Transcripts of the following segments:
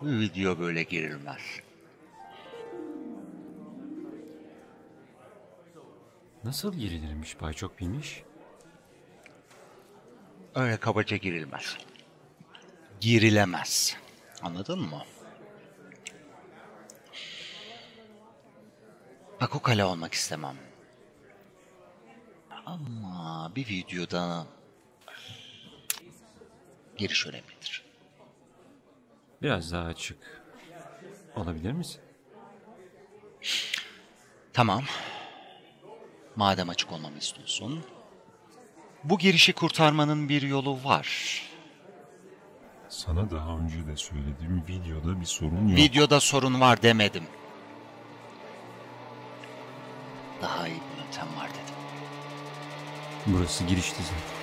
Bu video böyle girilmez. Nasıl girilirmiş Bay Çok Bilmiş? Öyle kabaca girilmez. Girilemez. Anladın mı? Bak o kale olmak istemem. Ama bir videoda giriş önemlidir. Biraz daha açık. Olabilir misin? Tamam. Madem açık olmamı istiyorsun. Bu girişi kurtarmanın bir yolu var. Sana daha önce de söylediğim videoda bir sorun yok. Videoda sorun var demedim. Daha iyi bir yöntem var dedim. Burası girişti zaten.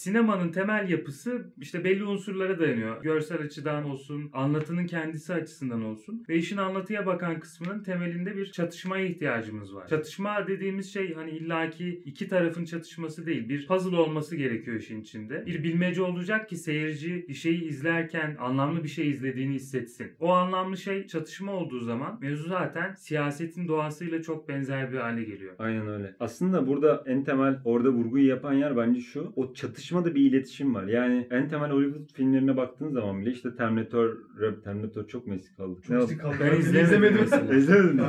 Sinemanın temel yapısı işte belli unsurlara dayanıyor. Görsel açıdan olsun, anlatının kendisi açısından olsun. Ve işin anlatıya bakan kısmının temelinde bir çatışmaya ihtiyacımız var. Çatışma dediğimiz şey hani illaki iki tarafın çatışması değil. Bir puzzle olması gerekiyor işin içinde. Bir bilmece olacak ki seyirci bir şeyi izlerken anlamlı bir şey izlediğini hissetsin. O anlamlı şey çatışma olduğu zaman mevzu zaten siyasetin doğasıyla çok benzer bir hale geliyor. Aynen öyle. Aslında burada en temel orada vurguyu yapan yer bence şu. O çatışmada bir iletişim var. Yani en temel Hollywood filmlerine baktığın zaman bile işte Terminator, Terminator çok mu eksik kaldı? Çok sık kaldı. Ben izlemedim izlemedim.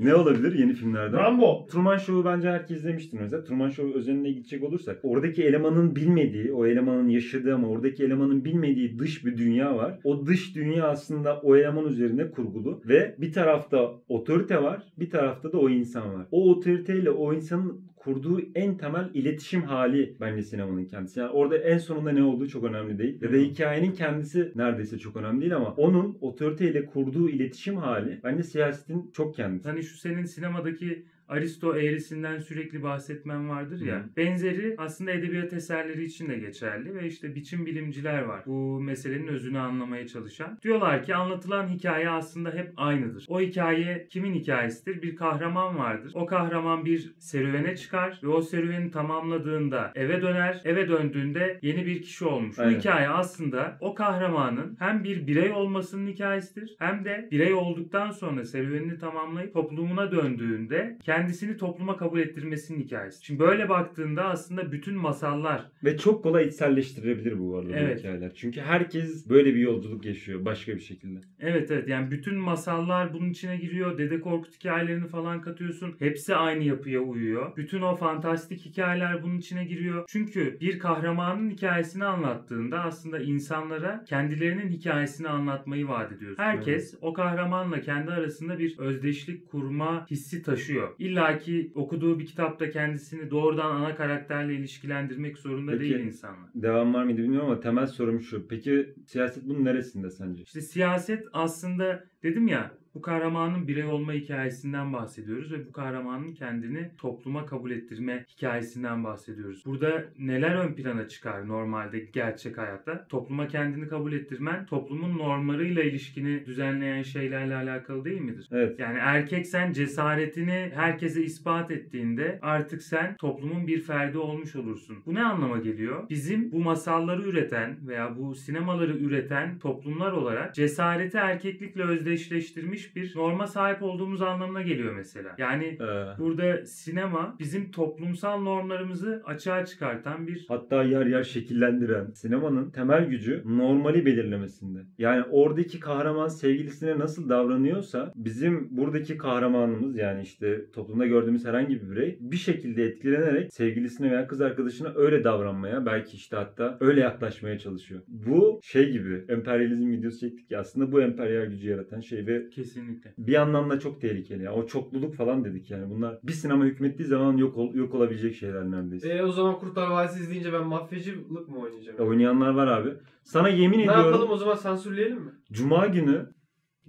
Ne olabilir yeni filmlerden? Rambo. Truman Show'u bence herkes izlemiştir mesela. Truman Show özeline gidecek olursak oradaki elemanın bilmediği, o elemanın yaşadığı ama oradaki elemanın bilmediği dış bir dünya var. O dış dünya aslında o eleman üzerine kurgulu ve bir tarafta otorite var, bir tarafta da o insan var. O otoriteyle o insanın kurduğu en temel iletişim hali bence sinemanın kendisi. Yani orada en sonunda ne olduğu çok önemli değil. Ya da hikayenin kendisi neredeyse çok önemli değil ama onun otoriteyle kurduğu iletişim hali bence siyasetin çok kendisi. Hani şu senin sinemadaki Aristo eğrisinden sürekli bahsetmen vardır ya. Hı. Benzeri aslında edebiyat eserleri için de geçerli ve işte biçim bilimciler var. Bu meselenin özünü anlamaya çalışan. Diyorlar ki anlatılan hikaye aslında hep aynıdır. O hikaye kimin hikayesidir? Bir kahraman vardır. O kahraman bir serüvene çıkar ve o serüveni tamamladığında eve döner. Eve döndüğünde yeni bir kişi olmuş. Bu Aynen. hikaye aslında o kahramanın hem bir birey olmasının hikayesidir hem de birey olduktan sonra serüvenini tamamlayıp toplumuna döndüğünde kendisini topluma kabul ettirmesinin hikayesi. Şimdi böyle baktığında aslında bütün masallar Ve çok kolay içselleştirilebilir bu arada Evet. bu hikayeler. Çünkü herkes böyle bir yolculuk yaşıyor başka bir şekilde. Evet evet yani bütün masallar bunun içine giriyor. Dede Korkut hikayelerini falan katıyorsun. Hepsi aynı yapıya uyuyor. Bütün o fantastik hikayeler bunun içine giriyor. Çünkü bir kahramanın hikayesini anlattığında aslında insanlara kendilerinin hikayesini anlatmayı vaat ediyorsun. Herkes o kahramanla kendi arasında bir özdeşlik kurma hissi taşıyor. İlla ki okuduğu bir kitapta kendisini doğrudan ana karakterle ilişkilendirmek zorunda Peki. değil insanlar. Devam var mıydı bilmiyorum ama temel sorum şu. Peki siyaset bunun neresinde sence? İşte siyaset aslında dedim ya bu kahramanın birey olma hikayesinden bahsediyoruz ve bu kahramanın kendini topluma kabul ettirme hikayesinden bahsediyoruz. Burada neler ön plana çıkar normalde gerçek hayatta? Topluma kendini kabul ettirmen toplumun normlarıyla ilişkini düzenleyen şeylerle alakalı değil midir? Evet. Yani erkek sen cesaretini herkese ispat ettiğinde artık sen toplumun bir ferdi olmuş olursun. Bu ne anlama geliyor? Bizim bu masalları üreten veya bu sinemaları üreten toplumlar olarak cesareti erkeklikle özdeşleştirmiş bir norma sahip olduğumuz anlamına geliyor mesela. Yani Ee, burada sinema bizim toplumsal normlarımızı açığa çıkartan bir hatta yer yer şekillendiren sinemanın temel gücü normali belirlemesinde. Yani oradaki kahraman sevgilisine nasıl davranıyorsa bizim buradaki kahramanımız yani işte toplumda gördüğümüz herhangi bir birey bir şekilde etkilenerek sevgilisine veya kız arkadaşına öyle davranmaya belki işte hatta öyle yaklaşmaya çalışıyor. Bu şey gibi emperyalizm videosu çektik ya aslında bu emperyal gücü yaratan şey ve kesinlikle. bir anlamda çok tehlikeli. Yani o çokluluk falan dedik yani. Bunlar bir sinema hükmettiği zaman yok ol- yok olabilecek şeyler neredeyse. E, o zaman Kurtlar Vadisi izleyince ben mafyacılık mı oynayacağım? Oynayanlar var abi. Sana yemin ne ediyorum. yapalım o zaman sansürleyelim mi? Cuma günü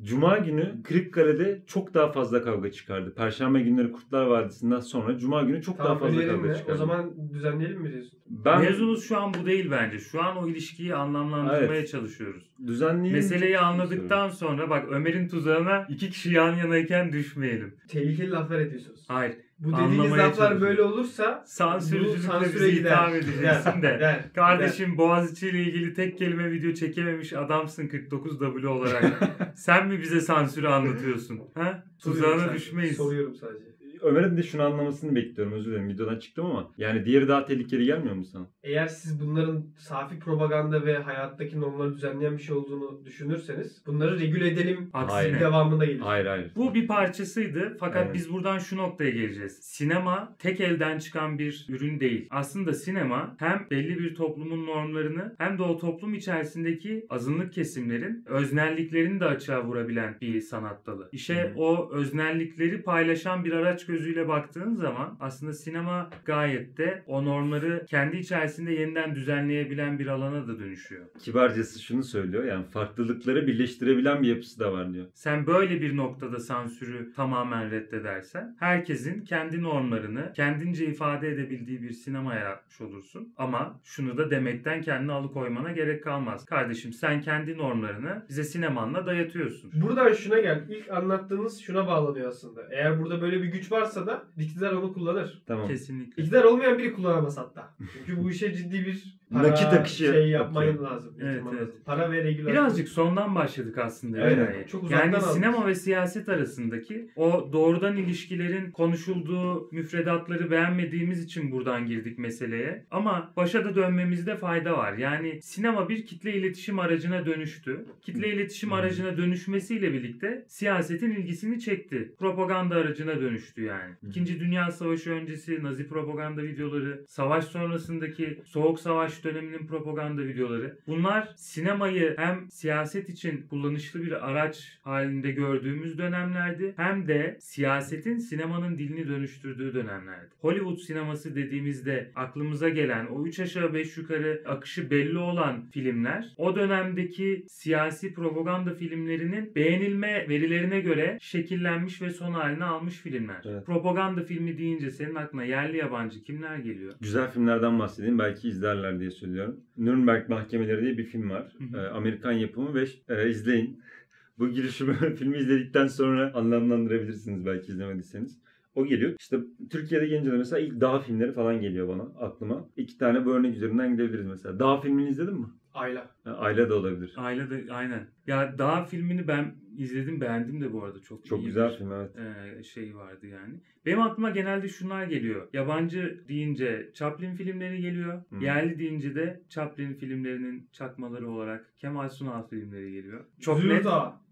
Cuma günü Kırıkkale'de çok daha fazla kavga çıkardı. Perşembe günleri Kurtlar Vadisi'nden sonra Cuma günü çok daha Tamam fazla öleyelim kavga mi? çıkardı. O zaman düzenleyelim mi diyorsun? ben Mevzumuz şu an bu değil bence. Şu an o ilişkiyi anlamlandırmaya Evet. çalışıyoruz. düzenleyelim. Meseleyi anladıktan sonra bak Ömer'in tuzağına iki kişi yan yanayken düşmeyelim. Tehlikeli laflar ediyorsunuz. Hayır. Bu dediğiniz laflar böyle olursa Sansürcülükle bizi itham edeceksin de. Gider, Kardeşim Boğaziçi ile ilgili tek kelime video çekememiş adamsın 49W olarak. Sen mi bize sansürü anlatıyorsun? Ha? Tuzağına düşmeyiz. Soruyorum sadece. Ömer'in de şunu anlamasını bekliyorum. Özür dilerim videodan çıktım ama. Yani diğeri daha tehlikeli gelmiyor mu sana? Eğer siz bunların safi propaganda ve hayattaki normları düzenleyen bir şey olduğunu düşünürseniz bunları regüle edelim Aksine. Hayır. devamında gelir. Hayır hayır. Bu bir parçasıydı fakat Evet. biz buradan şu noktaya geleceğiz. Sinema tek elden çıkan bir ürün değil. Aslında sinema hem belli bir toplumun normlarını hem de o toplum içerisindeki azınlık kesimlerin öznelliklerini de açığa vurabilen bir sanat dalı. İşe Hı. o öznellikleri paylaşan bir araç gözüyle baktığın zaman aslında sinema gayet de o normları kendi içerisinde yeniden düzenleyebilen bir alana da dönüşüyor. Kibarcası şunu söylüyor. Yani farklılıkları birleştirebilen bir yapısı da var diyor. Sen böyle bir noktada sansürü tamamen reddedersen herkesin kendi normlarını kendince ifade edebildiği bir sinema yaratmış olursun. Ama şunu da demekten kendini alıkoymana gerek kalmaz. Kardeşim sen kendi normlarını bize sinemanla dayatıyorsun. Buradan şuna gel. İlk anlattığınız şuna bağlanıyor aslında. Eğer burada böyle bir güç varsa da iktidar onu kullanır. Tamam. Kesinlikle. İktidar olmayan biri kullanamaz hatta. Çünkü bu işe ciddi bir para Nakit akışı şey yapmayın yapıyor. lazım. Evet, evet. lazım. Para ve regülasyon. Birazcık sondan başladık aslında. Aynen. hikaye. Çok uzaktan yani aldık. sinema ve siyaset arasındaki o doğrudan ilişkilerin konuşulduğu müfredatları beğenmediğimiz için buradan girdik meseleye. Ama başa da dönmemizde fayda var. Yani sinema bir kitle iletişim aracına dönüştü. Kitle iletişim aracına dönüşmesiyle birlikte siyasetin ilgisini çekti. Propaganda aracına dönüştü yani. İkinci Dünya Savaşı öncesi Nazi propaganda videoları, savaş sonrasındaki Soğuk Savaş döneminin propaganda videoları. Bunlar sinemayı hem siyaset için kullanışlı bir araç halinde gördüğümüz dönemlerdi hem de siyasetin sinemanın dilini dönüştürdüğü dönemlerdi. Hollywood sineması dediğimizde aklımıza gelen o 3 aşağı 5 yukarı akışı belli olan filmler o dönemdeki siyasi propaganda filmlerinin beğenilme verilerine göre şekillenmiş ve son halini almış filmler. Evet. Propaganda filmi deyince senin aklına yerli yabancı kimler geliyor? Güzel filmlerden bahsedeyim. Belki izlerler diye söylüyorum. Nürnberg Mahkemeleri diye bir film var. Hı hı. Ee, Amerikan yapımı ve e, izleyin. Bu girişimi filmi izledikten sonra anlamlandırabilirsiniz belki izlemediyseniz. O geliyor. İşte Türkiye'de gelince de mesela ilk Dağ filmleri falan geliyor bana aklıma. İki tane bu örnek üzerinden gidebiliriz mesela. Dağ filmini izledin mi? Ayla. Ha, Aile de olabilir. Aile de aynen. Ya Dağ filmini ben izledim beğendim de bu arada çok Çok iyi güzel bir, film evet. e, şey vardı yani. Benim aklıma genelde şunlar geliyor. Yabancı deyince Chaplin filmleri geliyor. Hı. Yerli deyince de Chaplin filmlerinin çakmaları olarak Kemal Sunal filmleri geliyor. Çok net.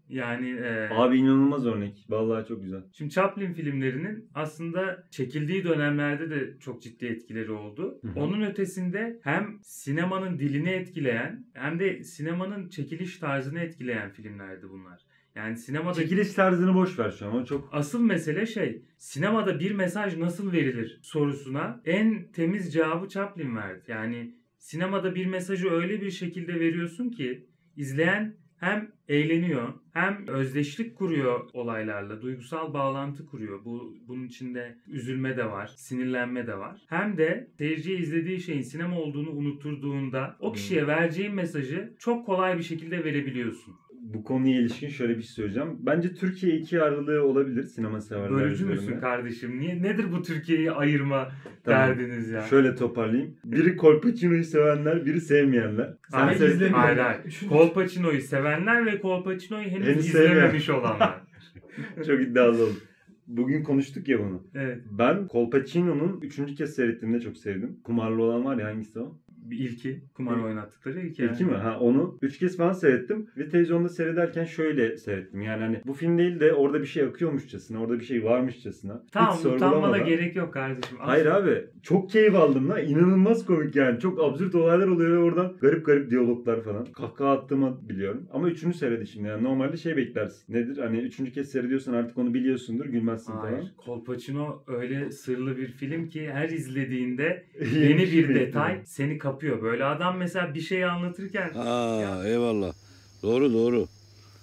Yani e, Abi inanılmaz örnek. Vallahi çok güzel. Şimdi Chaplin filmlerinin aslında çekildiği dönemlerde de çok ciddi etkileri oldu. Hı hı. Onun ötesinde hem sinemanın dilini etkileyen hem de sinemanın çekiliş tarzını etkileyen filmlerdi bunlar. Yani sinemada Çekiliş tarzını boş ver şu an. O çok asıl mesele şey sinemada bir mesaj nasıl verilir sorusuna en temiz cevabı Chaplin verdi. Yani sinemada bir mesajı öyle bir şekilde veriyorsun ki izleyen hem eğleniyor hem özdeşlik kuruyor olaylarla, duygusal bağlantı kuruyor. Bu bunun içinde üzülme de var, sinirlenme de var. Hem de seyirciye izlediği şeyin sinema olduğunu unutturduğunda o kişiye vereceğin mesajı çok kolay bir şekilde verebiliyorsun. Bu konuya ilişkin şöyle bir şey söyleyeceğim. Bence Türkiye iki ayrılığı olabilir sinema severler Bölücü üzerine. müsün kardeşim? Niye nedir bu Türkiye'yi ayırma Tamam. derdiniz ya? Şöyle toparlayayım. Biri Colpacino'yu sevenler, biri sevmeyenler. Sen Hayır, sev- izlemiyorum. hayır, hayır. Kolpaçino'yu sevenler ve Kolpaçino'yu henüz, Henüz izlememiş olanlar. Çok iddialı oldum. Bugün konuştuk ya bunu. Evet. Ben Colpacino'nun üçüncü kez seyrettiğimde çok sevdim. Kumarlı olan var ya hangisi o? Bir ilki. Kumar İlk- oynattıkları ilki. İlki mi? Ha onu üç kez falan seyrettim. Ve televizyonda seyrederken şöyle seyrettim. Yani hani bu film değil de orada bir şey akıyormuşçasına, orada bir şey varmışçasına. Tamam Hiç utanmana gerek yok kardeşim. Hayır abi. Çok keyif aldım lan. İnanılmaz komik yani. Çok absürt olaylar oluyor ve oradan garip garip diyaloglar falan. Kahkaha attığımı biliyorum. Ama üçüncü seyredişim yani. Normalde şey beklersin. Nedir? Hani üçüncü kez seyrediyorsan artık onu biliyorsundur. Gülmezsin Hayır. falan. Kolpaçino öyle sırlı bir film ki her izlediğinde Yeni bir detay seni kapıyor. Böyle adam mesela bir şey anlatırken Ha eyvallah. Doğru doğru.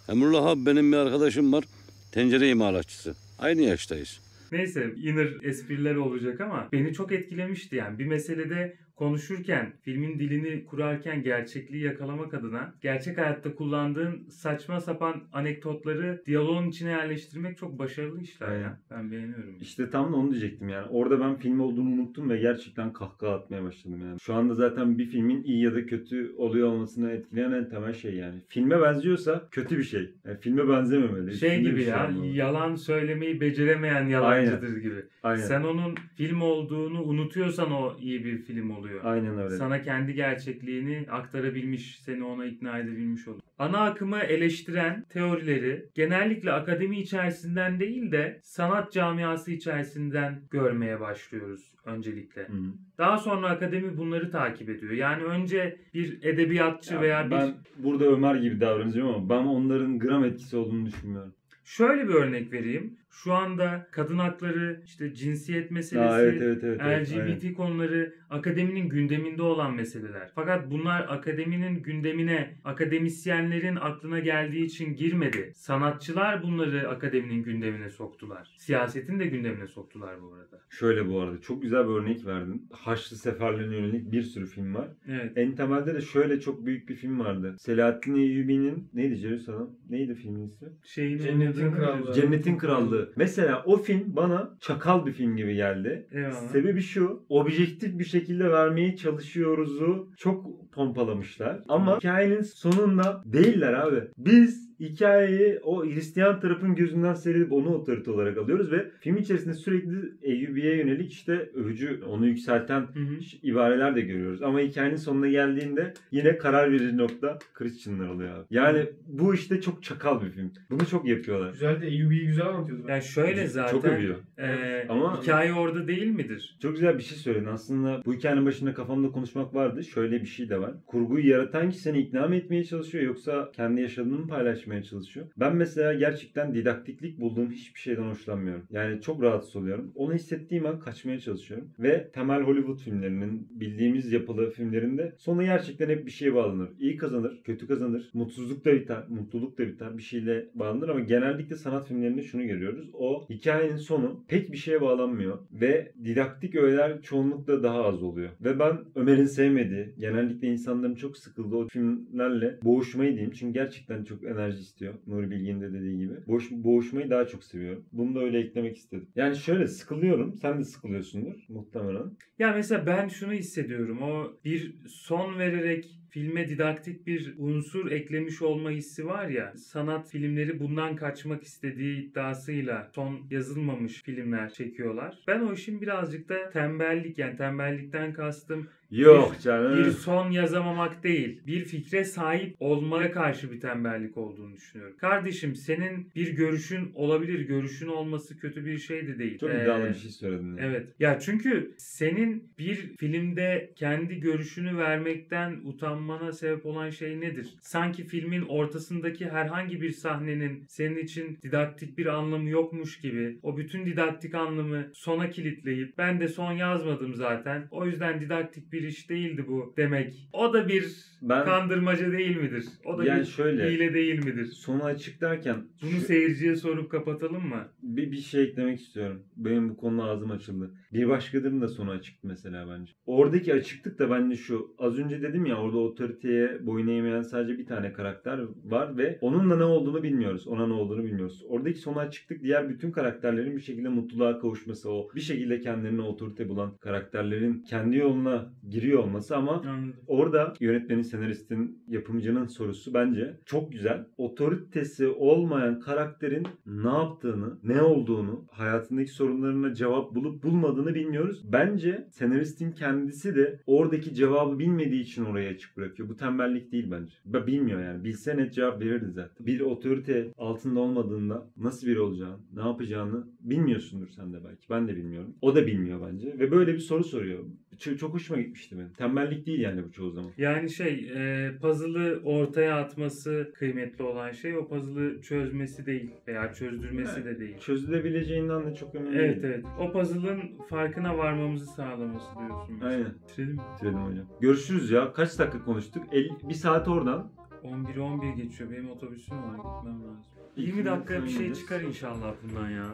Emrullah abi benim bir arkadaşım var. Tencere imalatçısı. Aynı yaştayız. Neyse inner espriler olacak ama beni çok etkilemişti yani. Bir meselede konuşurken, filmin dilini kurarken gerçekliği yakalamak adına gerçek hayatta kullandığın saçma sapan anekdotları diyaloğun içine yerleştirmek çok başarılı işler Aynen. ya. Ben beğeniyorum. İşte tam da onu diyecektim yani. Orada ben film olduğunu unuttum ve gerçekten kahkaha atmaya başladım yani. Şu anda zaten bir filmin iyi ya da kötü oluyor olmasını etkileyen en temel şey yani. Filme benziyorsa kötü bir şey. Yani filme benzememeli. Şey bir gibi ya, olmalı. yalan söylemeyi beceremeyen yalancıdır gibi. Aynen. Sen onun film olduğunu unutuyorsan o iyi bir film oluyor. Aynen öyle. Sana kendi gerçekliğini aktarabilmiş, seni ona ikna edebilmiş olur. Ana akımı eleştiren teorileri genellikle akademi içerisinden değil de sanat camiası içerisinden görmeye başlıyoruz öncelikle. Hı hı. Daha sonra akademi bunları takip ediyor. Yani önce bir edebiyatçı Ya veya bir ben burada Ömer gibi davranacağım ama ben onların gram etkisi olduğunu düşünmüyorum. Şöyle bir örnek vereyim. Şu anda kadın hakları, işte cinsiyet meselesi, Aa, evet evet evet. evet, aynen. LGBT konuları akademinin gündeminde olan meseleler. Fakat bunlar akademinin gündemine akademisyenlerin aklına geldiği için girmedi. Sanatçılar bunları akademinin gündemine soktular. Siyasetin de gündemine soktular bu arada. Şöyle bu arada çok güzel bir örnek verdin. Haçlı seferlerine yönelik bir sürü film var. Evet. En temelde de şöyle çok büyük bir film vardı. Selahattin Eyyubi'nin neydi Jerusalem? Neydi filmin ismi? Şeyin Cennetin Krallığı. Cennetin Krallığı. Mesela o film bana çakal bir film gibi geldi. Eyvallah. Sebebi şu. Objektif bir şekilde vermeye çalışıyoruzu çok pompalamışlar. Ama hikayenin sonunda değiller abi. Biz hikayeyi o Hristiyan tarafın gözünden seyredip onu otorite olarak alıyoruz ve film içerisinde sürekli Eyyubi'ye yönelik işte övücü, onu yükselten Hı hı. ibareler de görüyoruz. Ama hikayenin sonuna geldiğinde yine karar verici nokta Christianlar oluyor abi. Yani bu işte çok çakal bir film. Bunu çok yapıyorlar. Güzel de Eyyubi'yi güzel anlatıyordu. Yani şöyle zaten Çok övüyor. e, Ama- hikaye orada değil midir? Çok güzel bir şey söyledin. Aslında bu hikayenin başında kafamda konuşmak vardı. Şöyle bir şey de var. Kurguyu yaratan kişi seni ikna mı etmeye çalışıyor yoksa kendi yaşadığını mı paylaşmaya çalışıyor? Ben mesela gerçekten didaktiklik bulduğum hiçbir şeyden hoşlanmıyorum. Yani çok rahatsız oluyorum. Onu hissettiğim an kaçmaya çalışıyorum. Ve temel Hollywood filmlerinin bildiğimiz yapılı filmlerinde sonu gerçekten hep bir şeye bağlanır. İyi kazanır, kötü kazanır. Mutsuzluk da biter, mutluluk da biter. Bir şeyle bağlanır ama genellikle sanat filmlerinde şunu görüyoruz. O hikayenin sonu pek bir şeye bağlanmıyor ve didaktik öğeler çoğunlukla daha az oluyor. Ve ben Ömer'in sevmediği, genellikle insanların çok sıkıldığı o filmlerle boğuşmayı diyeyim. Çünkü gerçekten çok enerji istiyor. Nuri Bilge'nin de dediği gibi. Boğuş, boğuşmayı daha çok seviyorum. Bunu da öyle eklemek istedim. Yani şöyle sıkılıyorum. Sen de sıkılıyorsundur muhtemelen. Ya mesela ben şunu hissediyorum. O bir son vererek filme didaktik bir unsur eklemiş olma hissi var ya. Sanat filmleri bundan kaçmak istediği iddiasıyla son yazılmamış filmler çekiyorlar. Ben o işin birazcık da tembellik yani tembellikten kastım Yok Bir canım. son yazamamak değil, bir fikre sahip olmaya karşı bir tembellik olduğunu düşünüyorum. Kardeşim senin bir görüşün olabilir, görüşün olması kötü bir şey de değil. Çok Ee, iddialı bir şey söyledin. ya. Evet. Ya çünkü senin bir filmde kendi görüşünü vermekten utanmana sebep olan şey nedir? Sanki filmin ortasındaki herhangi bir sahnenin senin için didaktik bir anlamı yokmuş gibi o bütün didaktik anlamı sona kilitleyip ben de son yazmadım zaten. O yüzden didaktik bir iş değildi bu demek. O da bir Ben kandırmaca değil midir? O da yani bir şöyle hile değil midir? sonu açık derken Bunu şu- seyirciye sorup kapatalım mı? bir, bir şey eklemek istiyorum. Benim bu konuda ağzım açıldı. Bir başkalarının da sonu açıktı mesela bence. Oradaki açıklık da bence şu. Az önce dedim ya orada otoriteye boyun eğmeyen sadece bir tane karakter var ve onun da ne olduğunu bilmiyoruz. Ona ne olduğunu bilmiyoruz. Oradaki sonu açıklık diğer bütün karakterlerin bir şekilde mutluluğa kavuşması o. Bir şekilde kendilerine otorite bulan karakterlerin kendi yoluna giriyor olması ama Anladım. Orada yönetmenin, senaristin, yapımcının sorusu bence çok güzel. Otoritesi olmayan karakterin ne yaptığını, ne olduğunu, hayatındaki sorunlarına cevap bulup bulmadığını bilmiyoruz. Bence senaristin kendisi de oradaki cevabı bilmediği için oraya açık bırakıyor. Bu tembellik değil bence. Ben bilmiyor yani. Bilse net cevap verirdi zaten. Bir otorite altında olmadığında nasıl biri olacağını, ne yapacağını bilmiyorsundur sen de belki. Ben de bilmiyorum. O da bilmiyor bence. Ve böyle bir soru soruyor. Çok, hoşuma gitmişti benim. Tembellik değil yani bu çoğu zaman. Yani şey e, puzzle'ı ortaya atması kıymetli olan şey o puzzle'ı çözmesi değil veya çözdürmesi de değil. Çözülebileceğinden de çok önemli Evet değil. evet. O puzzle'ın farkına varmamızı sağlaması diyorsun. Aynen. Bitirelim mi? Bitirelim hocam. Görüşürüz ya. Kaç dakika konuştuk? El, bir saat oradan. 11 11 geçiyor. Benim otobüsüm var. Gitmem lazım. İki 20 dakika bir şey çıkar inşallah bundan ya.